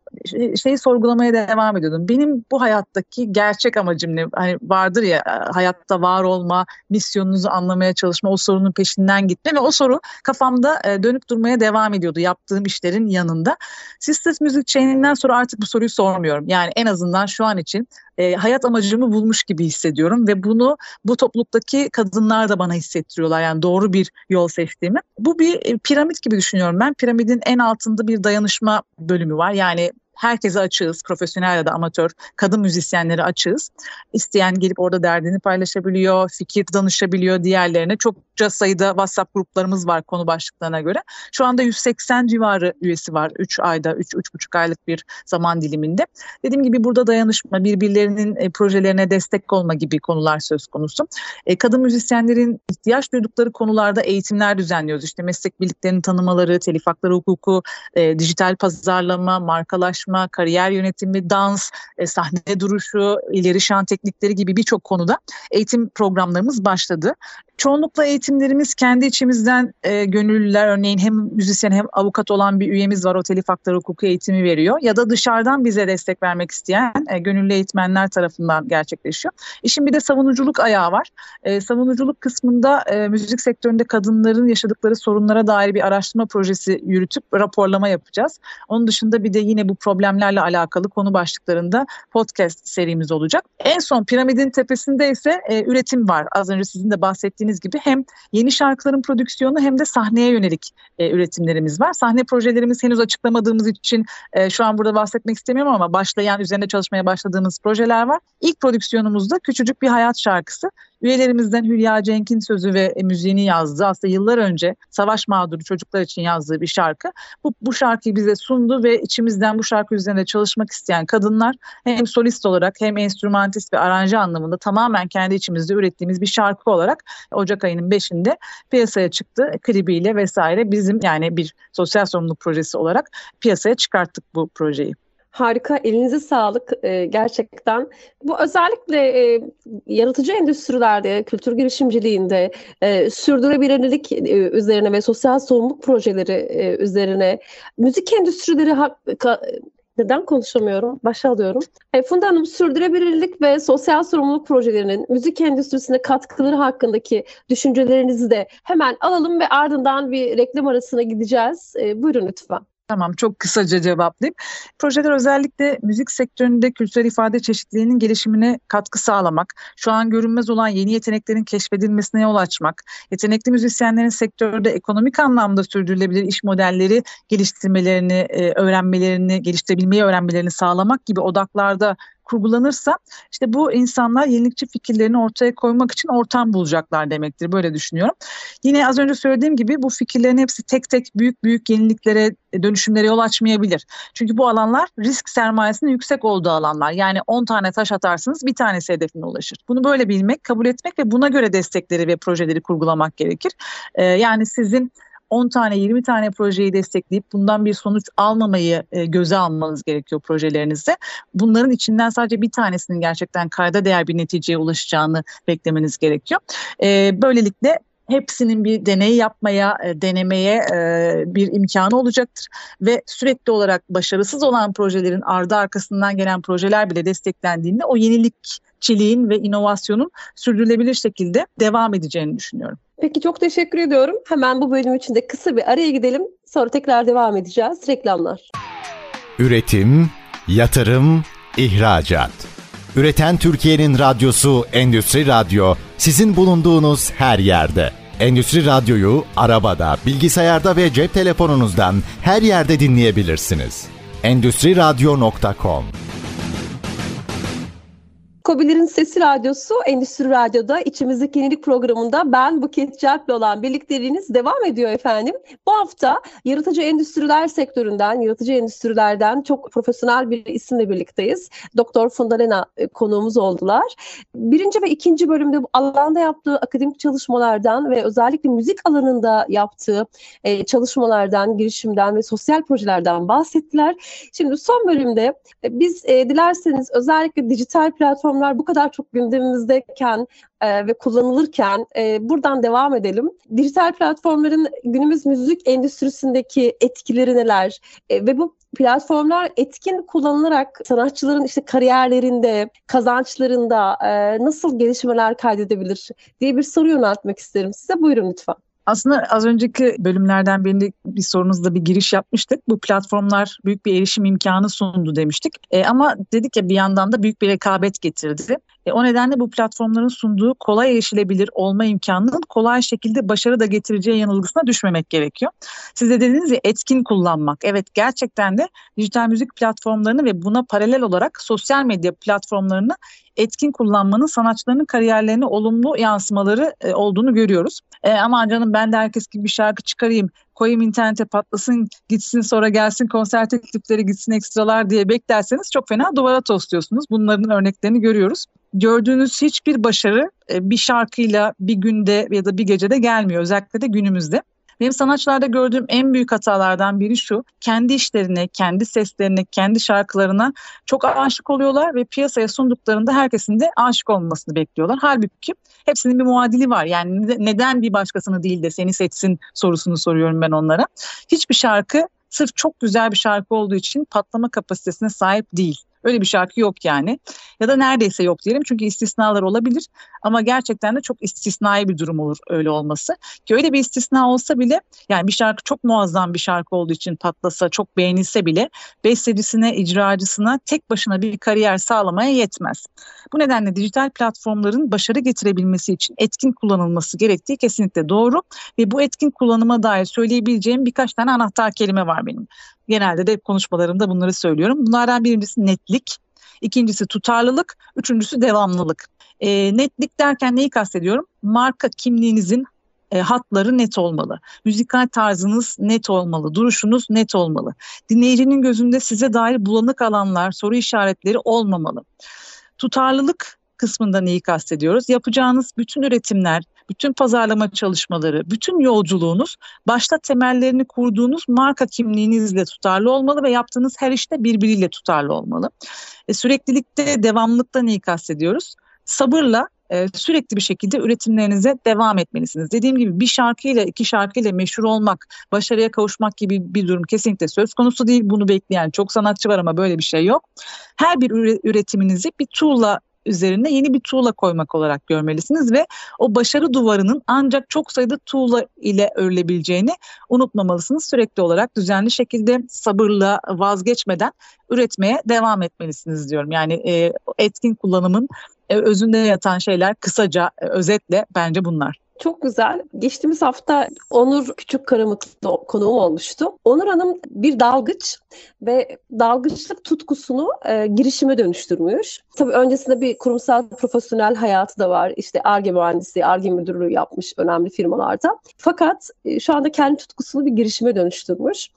şeyi sorgulamaya devam ediyordum. Benim bu hayattaki gerçek amacım ne? Hani vardır ya hayatta var olma, misyonunuzu anlamaya çalışma, o sorunun peşinden gitme ve o soru kafamda dönüp durmaya devam ediyordu yaptığım işlerin yanında. Sisters Müzik Chain'inden sonra artık bu soruyu sormuyorum. Yani en azından şu an için e, hayat amacımı bulmuş gibi hissediyorum ve bunu bu topluluktaki kadınlar da bana hissettiriyorlar. Yani doğru bir yol seçtiğimi. Bu bir e, piramit gibi düşünüyorum ben. Piramidin en altında bir dayanışma bölümü var. Yani herkese açığız. Profesyonel ya da amatör kadın müzisyenleri açığız. İsteyen gelip orada derdini paylaşabiliyor, fikir danışabiliyor diğerlerine. Çokça sayıda WhatsApp gruplarımız var konu başlıklarına göre. Şu anda 180 civarı üyesi var 3 ayda, 3-3,5 aylık bir zaman diliminde. Dediğim gibi burada dayanışma, birbirlerinin e, projelerine destek olma gibi konular söz konusu. E, kadın müzisyenlerin ihtiyaç duydukları konularda eğitimler düzenliyoruz. İşte meslek birliklerinin tanımaları, telif hakları hukuku, e, dijital pazarlama, markalaşma, çalışma, kariyer yönetimi, dans, e, sahne duruşu, ileri şan teknikleri gibi birçok konuda eğitim programlarımız başladı. Çoğunlukla eğitimlerimiz kendi içimizden e, gönüllüler örneğin hem müzisyen hem avukat olan bir üyemiz var o telif hakları hukuku eğitimi veriyor ya da dışarıdan bize destek vermek isteyen e, gönüllü eğitmenler tarafından gerçekleşiyor. İşin bir de savunuculuk ayağı var. E, savunuculuk kısmında e, müzik sektöründe kadınların yaşadıkları sorunlara dair bir araştırma projesi yürütüp raporlama yapacağız. Onun dışında bir de yine bu problemlerle alakalı konu başlıklarında podcast serimiz olacak. En son piramidin tepesinde ise e, üretim var. Az önce sizin de bahsettiğiniz gibi hem yeni şarkıların prodüksiyonu hem de sahneye yönelik e, üretimlerimiz var. Sahne projelerimiz henüz açıklamadığımız için e, şu an burada bahsetmek istemiyorum ama başlayan üzerinde çalışmaya başladığımız projeler var. İlk prodüksiyonumuzda küçücük bir hayat şarkısı. Üyelerimizden Hülya Cenk'in sözü ve müziğini yazdı. Aslında yıllar önce savaş mağduru çocuklar için yazdığı bir şarkı. Bu, bu şarkıyı bize sundu ve içimizden bu şarkı üzerinde çalışmak isteyen kadınlar hem solist olarak hem enstrümantist ve aranje anlamında tamamen kendi içimizde ürettiğimiz bir şarkı olarak Ocak ayının 5'inde piyasaya çıktı. Klibiyle vesaire bizim yani bir sosyal sorumluluk projesi olarak piyasaya çıkarttık bu projeyi. Harika, elinize sağlık e, gerçekten. Bu özellikle e, yaratıcı endüstrilerde, kültür girişimciliğinde, e, sürdürülebilirlik e, üzerine ve sosyal sorumluluk projeleri e, üzerine, müzik endüstrileri hak, ka, neden konuşamıyorum? Başa alıyorum. E, Funda Hanım sürdürülebilirlik ve sosyal sorumluluk projelerinin müzik endüstrisine katkıları hakkındaki düşüncelerinizi de hemen alalım ve ardından bir reklam arasına gideceğiz. E, buyurun lütfen. Tamam çok kısaca cevaplayayım. Projeler özellikle müzik sektöründe kültürel ifade çeşitliliğinin gelişimine katkı sağlamak, şu an görünmez olan yeni yeteneklerin keşfedilmesine yol açmak, yetenekli müzisyenlerin sektörde ekonomik anlamda sürdürülebilir iş modelleri geliştirmelerini, e, öğrenmelerini, geliştirebilmeyi öğrenmelerini sağlamak gibi odaklarda kurgulanırsa işte bu insanlar yenilikçi fikirlerini ortaya koymak için ortam bulacaklar demektir. Böyle düşünüyorum. Yine az önce söylediğim gibi bu fikirlerin hepsi tek tek büyük büyük yeniliklere, dönüşümlere yol açmayabilir. Çünkü bu alanlar risk sermayesinin yüksek olduğu alanlar. Yani 10 tane taş atarsınız bir tanesi hedefine ulaşır. Bunu böyle bilmek, kabul etmek ve buna göre destekleri ve projeleri kurgulamak gerekir. Ee, yani sizin 10 tane 20 tane projeyi destekleyip bundan bir sonuç almamayı e, göze almanız gerekiyor projelerinizde. Bunların içinden sadece bir tanesinin gerçekten kayda değer bir neticeye ulaşacağını beklemeniz gerekiyor. E, böylelikle hepsinin bir deney yapmaya, e, denemeye bir imkanı olacaktır ve sürekli olarak başarısız olan projelerin ardı arkasından gelen projeler bile desteklendiğinde o yenilikçiliğin ve inovasyonun sürdürülebilir şekilde devam edeceğini düşünüyorum. Peki çok teşekkür ediyorum. Hemen bu bölüm için de kısa bir araya gidelim. Sonra tekrar devam edeceğiz. Reklamlar. Üretim, yatırım, ihracat. Üreten Türkiye'nin radyosu Endüstri Radyo sizin bulunduğunuz her yerde. Endüstri Radyo'yu arabada, bilgisayarda ve cep telefonunuzdan her yerde dinleyebilirsiniz. Endüstri Radyo.com Kobilerin Sesi Radyosu Endüstri Radyo'da içimizdeki yenilik programında ben Buket Calp'le olan birlikteliğiniz devam ediyor efendim. Bu hafta yaratıcı endüstriler sektöründen, yaratıcı endüstrilerden çok profesyonel bir isimle birlikteyiz. Doktor Funda Lena e, konuğumuz oldular. Birinci ve ikinci bölümde bu alanda yaptığı akademik çalışmalardan ve özellikle müzik alanında yaptığı e, çalışmalardan, girişimden ve sosyal projelerden bahsettiler. Şimdi son bölümde e, biz dilerseniz özellikle dijital platform platformlar bu kadar çok gündemimizdeyken e, ve kullanılırken e, buradan devam edelim. Dijital platformların günümüz müzik endüstrisindeki etkileri neler? E, ve bu platformlar etkin kullanılarak sanatçıların işte kariyerlerinde, kazançlarında e, nasıl gelişmeler kaydedebilir diye bir soru yöneltmek isterim size. Buyurun lütfen. Aslında az önceki bölümlerden birinde bir sorunuzda bir giriş yapmıştık. Bu platformlar büyük bir erişim imkanı sundu demiştik. E, ama dedik ya bir yandan da büyük bir rekabet getirdi. E, o nedenle bu platformların sunduğu kolay erişilebilir olma imkanının kolay şekilde başarı da getireceği yanılgısına düşmemek gerekiyor. Siz de dediniz ya etkin kullanmak. Evet gerçekten de dijital müzik platformlarını ve buna paralel olarak sosyal medya platformlarını etkin kullanmanın sanatçıların kariyerlerine olumlu yansımaları e, olduğunu görüyoruz. E, ama canım ben de herkes gibi bir şarkı çıkarayım, koyayım internete patlasın, gitsin sonra gelsin konser teklifleri gitsin ekstralar diye beklerseniz çok fena duvara tosluyorsunuz. Bunların örneklerini görüyoruz. Gördüğünüz hiçbir başarı e, bir şarkıyla bir günde ya da bir gecede gelmiyor. Özellikle de günümüzde. Benim sanatçılarda gördüğüm en büyük hatalardan biri şu. Kendi işlerine, kendi seslerine, kendi şarkılarına çok aşık oluyorlar ve piyasaya sunduklarında herkesin de aşık olmasını bekliyorlar. Halbuki hepsinin bir muadili var. Yani neden bir başkasını değil de seni seçsin sorusunu soruyorum ben onlara. Hiçbir şarkı sırf çok güzel bir şarkı olduğu için patlama kapasitesine sahip değil. Öyle bir şarkı yok yani. Ya da neredeyse yok diyelim çünkü istisnalar olabilir ama gerçekten de çok istisnai bir durum olur öyle olması. Ki öyle bir istisna olsa bile yani bir şarkı çok muazzam bir şarkı olduğu için patlasa, çok beğenilse bile bestecisine, icracısına tek başına bir kariyer sağlamaya yetmez. Bu nedenle dijital platformların başarı getirebilmesi için etkin kullanılması gerektiği kesinlikle doğru ve bu etkin kullanıma dair söyleyebileceğim birkaç tane anahtar kelime var benim. Genelde de konuşmalarımda bunları söylüyorum. Bunlardan birincisi netlik, ikincisi tutarlılık, üçüncüsü devamlılık. E, netlik derken neyi kastediyorum? Marka kimliğinizin e, hatları net olmalı. Müzikal tarzınız net olmalı. Duruşunuz net olmalı. Dinleyicinin gözünde size dair bulanık alanlar, soru işaretleri olmamalı. Tutarlılık kısmında neyi kastediyoruz? Yapacağınız bütün üretimler, bütün pazarlama çalışmaları, bütün yolculuğunuz başta temellerini kurduğunuz marka kimliğinizle tutarlı olmalı ve yaptığınız her işte birbiriyle tutarlı olmalı. E, süreklilikte, devamlılıkta neyi kastediyoruz? Sabırla e, sürekli bir şekilde üretimlerinize devam etmelisiniz. Dediğim gibi bir şarkıyla iki şarkıyla meşhur olmak, başarıya kavuşmak gibi bir durum kesinlikle söz konusu değil. Bunu bekleyen çok sanatçı var ama böyle bir şey yok. Her bir üretiminizi bir tool'la üzerine yeni bir tuğla koymak olarak görmelisiniz ve o başarı duvarının ancak çok sayıda tuğla ile örülebileceğini unutmamalısınız. Sürekli olarak düzenli şekilde sabırla vazgeçmeden üretmeye devam etmelisiniz diyorum. Yani e, etkin kullanımın e, özünde yatan şeyler kısaca e, özetle bence bunlar. Çok güzel. Geçtiğimiz hafta Onur Küçük Karamıklı konuğum olmuştu. Onur Hanım bir dalgıç ve dalgıçlık tutkusunu e, girişime dönüştürmüş. Tabii öncesinde bir kurumsal profesyonel hayatı da var. İşte ARGE mühendisi, ARGE müdürlüğü yapmış önemli firmalarda. Fakat e, şu anda kendi tutkusunu bir girişime dönüştürmüş.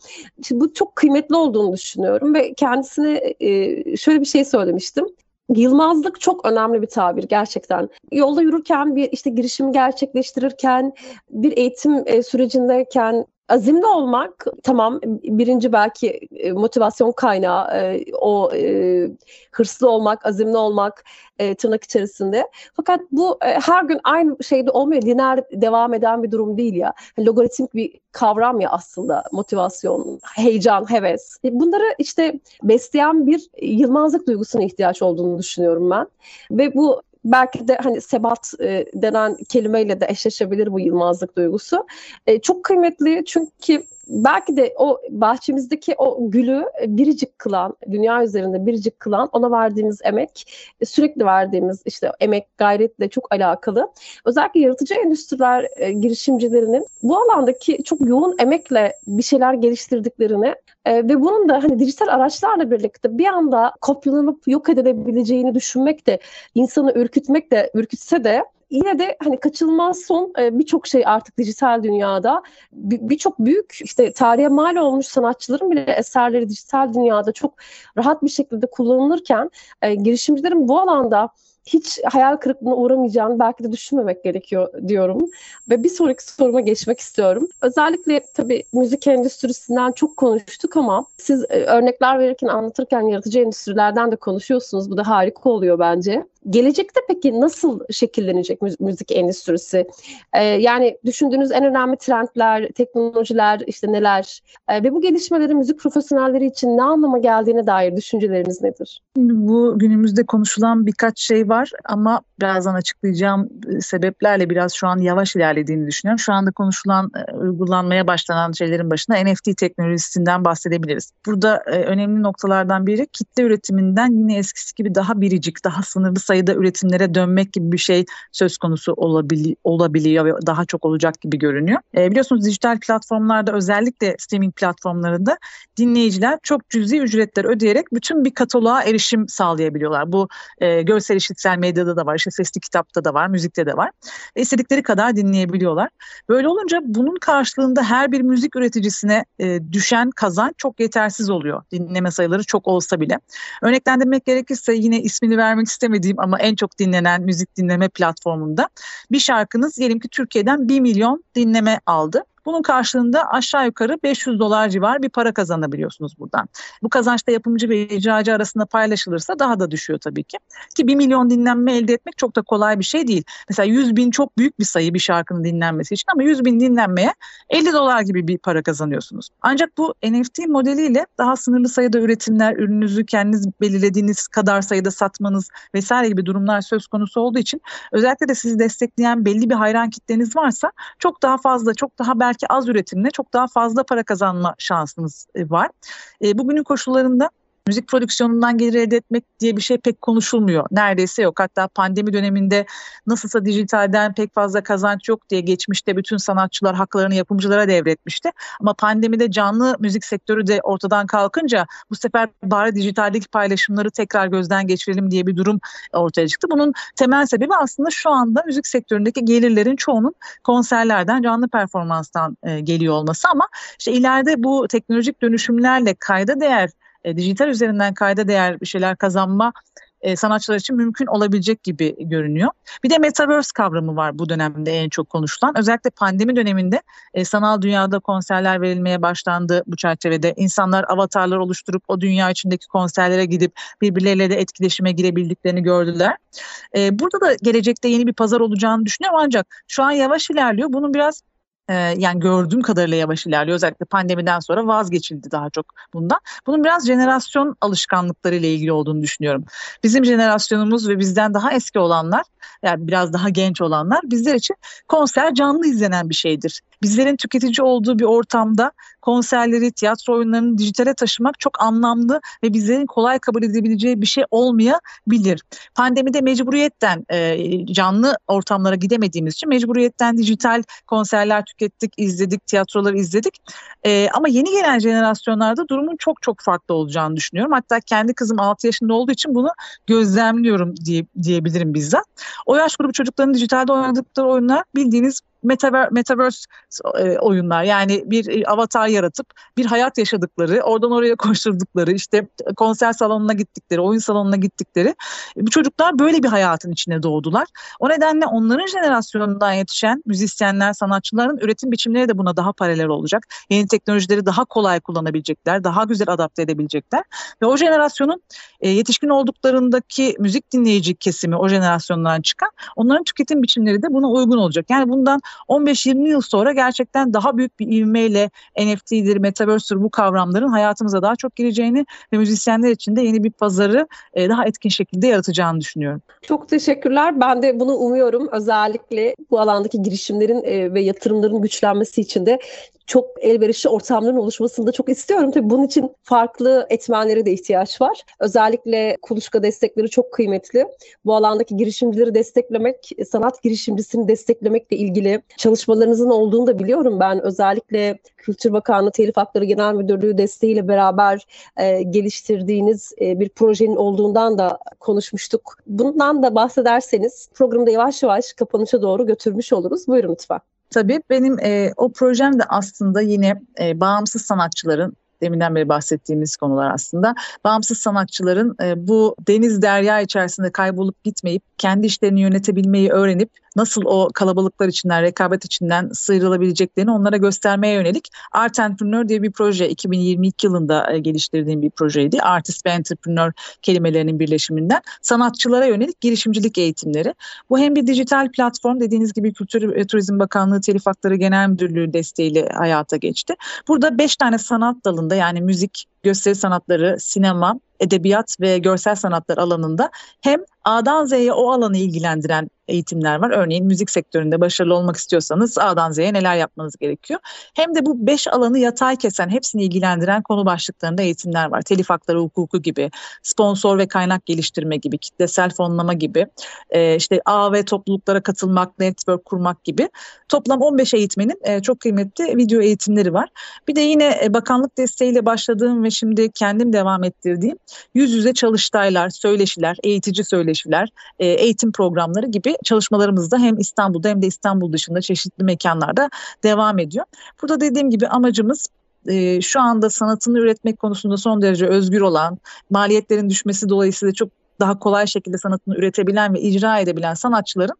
Şimdi bu çok kıymetli olduğunu düşünüyorum ve kendisine e, şöyle bir şey söylemiştim. Yılmazlık çok önemli bir tabir gerçekten. Yolda yürürken bir işte girişimi gerçekleştirirken bir eğitim e, sürecindeyken azimli olmak tamam birinci belki e, motivasyon kaynağı e, o e, hırslı olmak, azimli olmak e, tırnak içerisinde. Fakat bu her gün aynı şeyde olmuyor. Lineer devam eden bir durum değil ya. Logaritmik bir kavram ya aslında motivasyon, heyecan, heves. Bunları işte besleyen bir yılmazlık duygusuna ihtiyaç olduğunu düşünüyorum ben. Ve bu belki de hani sebat e, denen kelimeyle de eşleşebilir bu yılmazlık duygusu. E, çok kıymetli çünkü belki de o bahçemizdeki o gülü biricik kılan, dünya üzerinde biricik kılan ona verdiğimiz emek, sürekli verdiğimiz işte emek, gayretle çok alakalı. Özellikle yaratıcı endüstriler e, girişimcilerinin bu alandaki çok yoğun emekle bir şeyler geliştirdiklerini e, ve bunun da hani dijital araçlarla birlikte bir anda kopyalanıp yok edilebileceğini düşünmek de insanı ürkütmek de ürkütse de yine de hani kaçılmaz son e, birçok şey artık dijital dünyada. Birçok büyük işte tarihe mal olmuş sanatçıların bile eserleri dijital dünyada çok rahat bir şekilde kullanılırken e, girişimcilerin bu alanda hiç hayal kırıklığına uğramayacağını belki de düşünmemek gerekiyor diyorum. Ve bir sonraki soruma geçmek istiyorum. Özellikle tabii müzik endüstrisinden çok konuştuk ama siz e, örnekler verirken, anlatırken yaratıcı endüstrilerden de konuşuyorsunuz. Bu da harika oluyor bence. Gelecekte peki nasıl şekillenecek müzik endüstrisi? Ee, yani düşündüğünüz en önemli trendler, teknolojiler işte neler? Ee, ve bu gelişmelerin müzik profesyonelleri için ne anlama geldiğine dair düşünceleriniz nedir? Bu günümüzde konuşulan birkaç şey var ama birazdan açıklayacağım e, sebeplerle biraz şu an yavaş ilerlediğini düşünüyorum. Şu anda konuşulan, e, uygulanmaya başlanan şeylerin başında NFT teknolojisinden bahsedebiliriz. Burada e, önemli noktalardan biri kitle üretiminden yine eskisi gibi daha biricik, daha sınırlı sayıda üretimlere dönmek gibi bir şey söz konusu olabili olabiliyor ve daha çok olacak gibi görünüyor. Biliyorsunuz dijital platformlarda özellikle streaming platformlarında dinleyiciler çok cüzi ücretler ödeyerek bütün bir kataloğa erişim sağlayabiliyorlar. Bu e, görsel işitsel medyada da var, işte sesli kitapta da var, müzikte de var. Ve istedikleri kadar dinleyebiliyorlar. Böyle olunca bunun karşılığında her bir müzik üreticisine e, düşen kazanç çok yetersiz oluyor. Dinleme sayıları çok olsa bile. Örneklendirmek gerekirse yine ismini vermek istemediğim ama en çok dinlenen müzik dinleme platformunda bir şarkınız diyelim ki Türkiye'den 1 milyon dinleme aldı. Bunun karşılığında aşağı yukarı 500 dolar civar bir para kazanabiliyorsunuz buradan. Bu kazançta yapımcı ve icracı arasında paylaşılırsa daha da düşüyor tabii ki. Ki 1 milyon dinlenme elde etmek çok da kolay bir şey değil. Mesela 100 bin çok büyük bir sayı bir şarkının dinlenmesi için ama 100 bin dinlenmeye 50 dolar gibi bir para kazanıyorsunuz. Ancak bu NFT modeliyle daha sınırlı sayıda üretimler, ürününüzü kendiniz belirlediğiniz kadar sayıda satmanız vesaire gibi durumlar söz konusu olduğu için özellikle de sizi destekleyen belli bir hayran kitleniz varsa çok daha fazla, çok daha belki belki az üretimle çok daha fazla para kazanma şansınız e, var. E, bugünün koşullarında müzik prodüksiyonundan gelir elde etmek diye bir şey pek konuşulmuyor. Neredeyse yok. Hatta pandemi döneminde nasılsa dijitalden pek fazla kazanç yok diye geçmişte bütün sanatçılar haklarını yapımcılara devretmişti. Ama pandemide canlı müzik sektörü de ortadan kalkınca bu sefer bari dijitaldeki paylaşımları tekrar gözden geçirelim diye bir durum ortaya çıktı. Bunun temel sebebi aslında şu anda müzik sektöründeki gelirlerin çoğunun konserlerden, canlı performanstan e, geliyor olması ama işte ileride bu teknolojik dönüşümlerle kayda değer e, dijital üzerinden kayda değer bir şeyler kazanma e, sanatçılar için mümkün olabilecek gibi görünüyor. Bir de metaverse kavramı var bu dönemde en çok konuşulan. Özellikle pandemi döneminde e, sanal dünyada konserler verilmeye başlandı bu çerçevede. İnsanlar avatarlar oluşturup o dünya içindeki konserlere gidip birbirleriyle de etkileşime girebildiklerini gördüler. E, burada da gelecekte yeni bir pazar olacağını düşünüyorum ancak şu an yavaş ilerliyor. Bunun biraz ee, yani gördüğüm kadarıyla yavaş ilerliyor. Özellikle pandemiden sonra vazgeçildi daha çok bundan. Bunun biraz jenerasyon alışkanlıkları ile ilgili olduğunu düşünüyorum. Bizim jenerasyonumuz ve bizden daha eski olanlar yani biraz daha genç olanlar bizler için konser canlı izlenen bir şeydir. Bizlerin tüketici olduğu bir ortamda konserleri, tiyatro oyunlarını dijitale taşımak çok anlamlı ve bizlerin kolay kabul edebileceği bir şey olmayabilir. Pandemide mecburiyetten e, canlı ortamlara gidemediğimiz için mecburiyetten dijital konserler tükettik, izledik, tiyatroları izledik. E, ama yeni gelen jenerasyonlarda durumun çok çok farklı olacağını düşünüyorum. Hatta kendi kızım 6 yaşında olduğu için bunu gözlemliyorum diye, diyebilirim bizzat. O yaş grubu çocukların dijitalde oynadıkları oyunlar bildiğiniz metaver, metaverse e, oyunlar yani bir e, avatar yaratıp bir hayat yaşadıkları, oradan oraya koşturdukları, işte konser salonuna gittikleri, oyun salonuna gittikleri e, bu çocuklar böyle bir hayatın içine doğdular. O nedenle onların jenerasyonundan yetişen müzisyenler, sanatçıların üretim biçimleri de buna daha paralel olacak. Yeni teknolojileri daha kolay kullanabilecekler, daha güzel adapte edebilecekler ve o jenerasyonun yetişkin olduklarındaki müzik dinleyici kesimi o jenerasyondan çıkan onların tüketim biçimleri de buna uygun olacak. Yani bundan 15-20 yıl sonra gerçekten daha büyük bir ivmeyle NFT'dir, Metaverse'dir bu kavramların hayatımıza daha çok gireceğini ve müzisyenler için de yeni bir pazarı e, daha etkin şekilde yaratacağını düşünüyorum. Çok teşekkürler. Ben de bunu umuyorum. Özellikle bu alandaki girişimlerin e, ve yatırımların güçlenmesi için de çok elverişli ortamların oluşmasını da çok istiyorum. Tabii bunun için farklı etmenlere de ihtiyaç var. Özellikle kuluçka destekleri çok kıymetli. Bu alandaki girişimcileri desteklemek, sanat girişimcisini desteklemekle ilgili çalışmalarınızın olduğunu da biliyorum ben. Özellikle Kültür Bakanlığı Telif Hakları Genel Müdürlüğü desteğiyle beraber e, geliştirdiğiniz e, bir projenin olduğundan da konuşmuştuk. Bundan da bahsederseniz programda yavaş yavaş kapanışa doğru götürmüş oluruz. Buyurun lütfen. Tabii benim e, o projem de aslında yine e, bağımsız sanatçıların deminden beri bahsettiğimiz konular aslında. Bağımsız sanatçıların e, bu deniz derya içerisinde kaybolup gitmeyip kendi işlerini yönetebilmeyi öğrenip nasıl o kalabalıklar içinden, rekabet içinden sıyrılabileceklerini onlara göstermeye yönelik Art Entrepreneur diye bir proje 2022 yılında e, geliştirdiğim bir projeydi. Artist ve Entrepreneur kelimelerinin birleşiminden sanatçılara yönelik girişimcilik eğitimleri. Bu hem bir dijital platform dediğiniz gibi Kültür ve Turizm Bakanlığı Telif Hakları Genel Müdürlüğü desteğiyle hayata geçti. Burada beş tane sanat dalında yani müzik, gösteri sanatları, sinema, edebiyat ve görsel sanatlar alanında hem A'dan Z'ye o alanı ilgilendiren eğitimler var. Örneğin müzik sektöründe başarılı olmak istiyorsanız A'dan Z'ye neler yapmanız gerekiyor. Hem de bu beş alanı yatay kesen, hepsini ilgilendiren konu başlıklarında eğitimler var. Telif hakları hukuku gibi, sponsor ve kaynak geliştirme gibi, kitlesel fonlama gibi, e, işte A ve topluluklara katılmak, network kurmak gibi. Toplam 15 eğitmenin e, çok kıymetli video eğitimleri var. Bir de yine e, bakanlık desteğiyle başladığım ve şimdi kendim devam ettirdiğim yüz yüze çalıştaylar, söyleşiler, eğitici söyleşiler, e, eğitim programları gibi çalışmalarımız da hem İstanbul'da hem de İstanbul dışında çeşitli mekanlarda devam ediyor. Burada dediğim gibi amacımız e, şu anda sanatını üretmek konusunda son derece özgür olan, maliyetlerin düşmesi dolayısıyla çok daha kolay şekilde sanatını üretebilen ve icra edebilen sanatçıların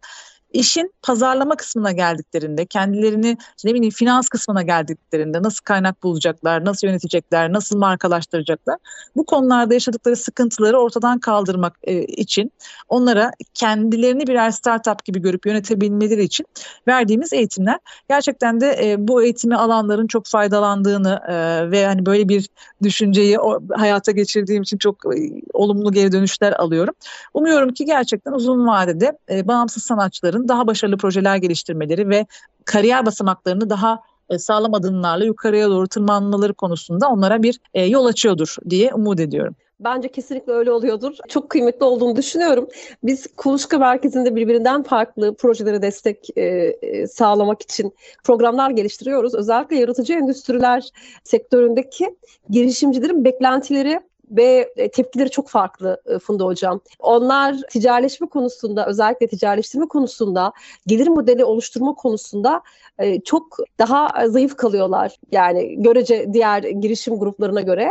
işin pazarlama kısmına geldiklerinde, kendilerini ne bileyim finans kısmına geldiklerinde nasıl kaynak bulacaklar, nasıl yönetecekler, nasıl markalaştıracaklar bu konularda yaşadıkları sıkıntıları ortadan kaldırmak e, için onlara kendilerini birer startup gibi görüp yönetebilmeleri için verdiğimiz eğitimler. Gerçekten de e, bu eğitimi alanların çok faydalandığını e, ve hani böyle bir düşünceyi o, hayata geçirdiğim için çok e, olumlu geri dönüşler alıyorum. Umuyorum ki gerçekten uzun vadede e, bağımsız sanatçıların insanların daha başarılı projeler geliştirmeleri ve kariyer basamaklarını daha e, sağlam adımlarla yukarıya doğru tırmanmaları konusunda onlara bir e, yol açıyordur diye umut ediyorum. Bence kesinlikle öyle oluyordur. Çok kıymetli olduğunu düşünüyorum. Biz Kuluçka Merkezi'nde birbirinden farklı projelere destek e, e, sağlamak için programlar geliştiriyoruz. Özellikle yaratıcı endüstriler sektöründeki girişimcilerin beklentileri ve e, tepkileri çok farklı e, Funda Hocam. Onlar ticaretleşme konusunda özellikle ticaretleştirme konusunda gelir modeli oluşturma konusunda e, çok daha zayıf kalıyorlar. Yani görece diğer girişim gruplarına göre.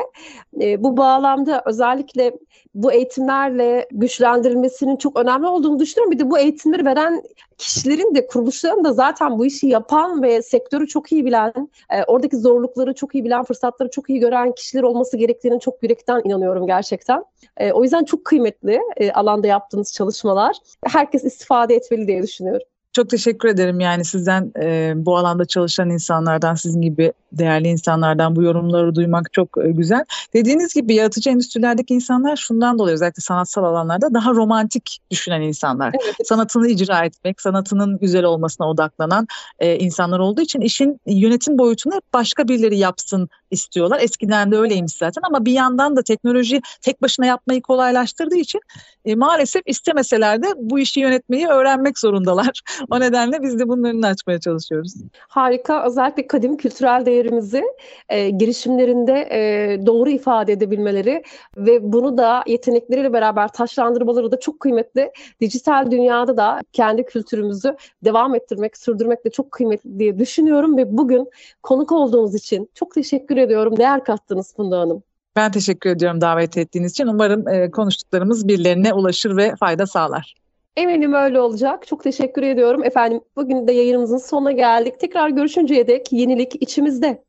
Bu bağlamda özellikle bu eğitimlerle güçlendirilmesinin çok önemli olduğunu düşünüyorum. Bir de bu eğitimleri veren kişilerin de kuruluşların da zaten bu işi yapan ve sektörü çok iyi bilen, oradaki zorlukları çok iyi bilen, fırsatları çok iyi gören kişiler olması gerektiğini çok yürekten inanıyorum gerçekten. E, o yüzden çok kıymetli e, alanda yaptığınız çalışmalar. Herkes istifade etmeli diye düşünüyorum. Çok teşekkür ederim yani sizden e, bu alanda çalışan insanlardan, sizin gibi değerli insanlardan bu yorumları duymak çok e, güzel. Dediğiniz gibi yaratıcı endüstrilerdeki insanlar şundan dolayı özellikle sanatsal alanlarda daha romantik düşünen insanlar. Evet. Sanatını icra etmek, sanatının güzel olmasına odaklanan e, insanlar olduğu için işin yönetim boyutunu başka birileri yapsın istiyorlar. Eskiden de öyleymiş zaten ama bir yandan da teknoloji tek başına yapmayı kolaylaştırdığı için e, maalesef istemeseler de bu işi yönetmeyi öğrenmek zorundalar. O nedenle biz de bunun önünü açmaya çalışıyoruz. Harika. Özellikle kadim kültürel değerimizi e, girişimlerinde e, doğru ifade edebilmeleri ve bunu da yetenekleriyle beraber taşlandırmaları da çok kıymetli. Dijital dünyada da kendi kültürümüzü devam ettirmek, sürdürmek de çok kıymetli diye düşünüyorum ve bugün konuk olduğunuz için çok teşekkür ediyorum. Değer kattınız Funda Hanım. Ben teşekkür ediyorum davet ettiğiniz için. Umarım e, konuştuklarımız birilerine ulaşır ve fayda sağlar. Eminim öyle olacak. Çok teşekkür ediyorum. Efendim bugün de yayınımızın sonuna geldik. Tekrar görüşünceye dek yenilik içimizde.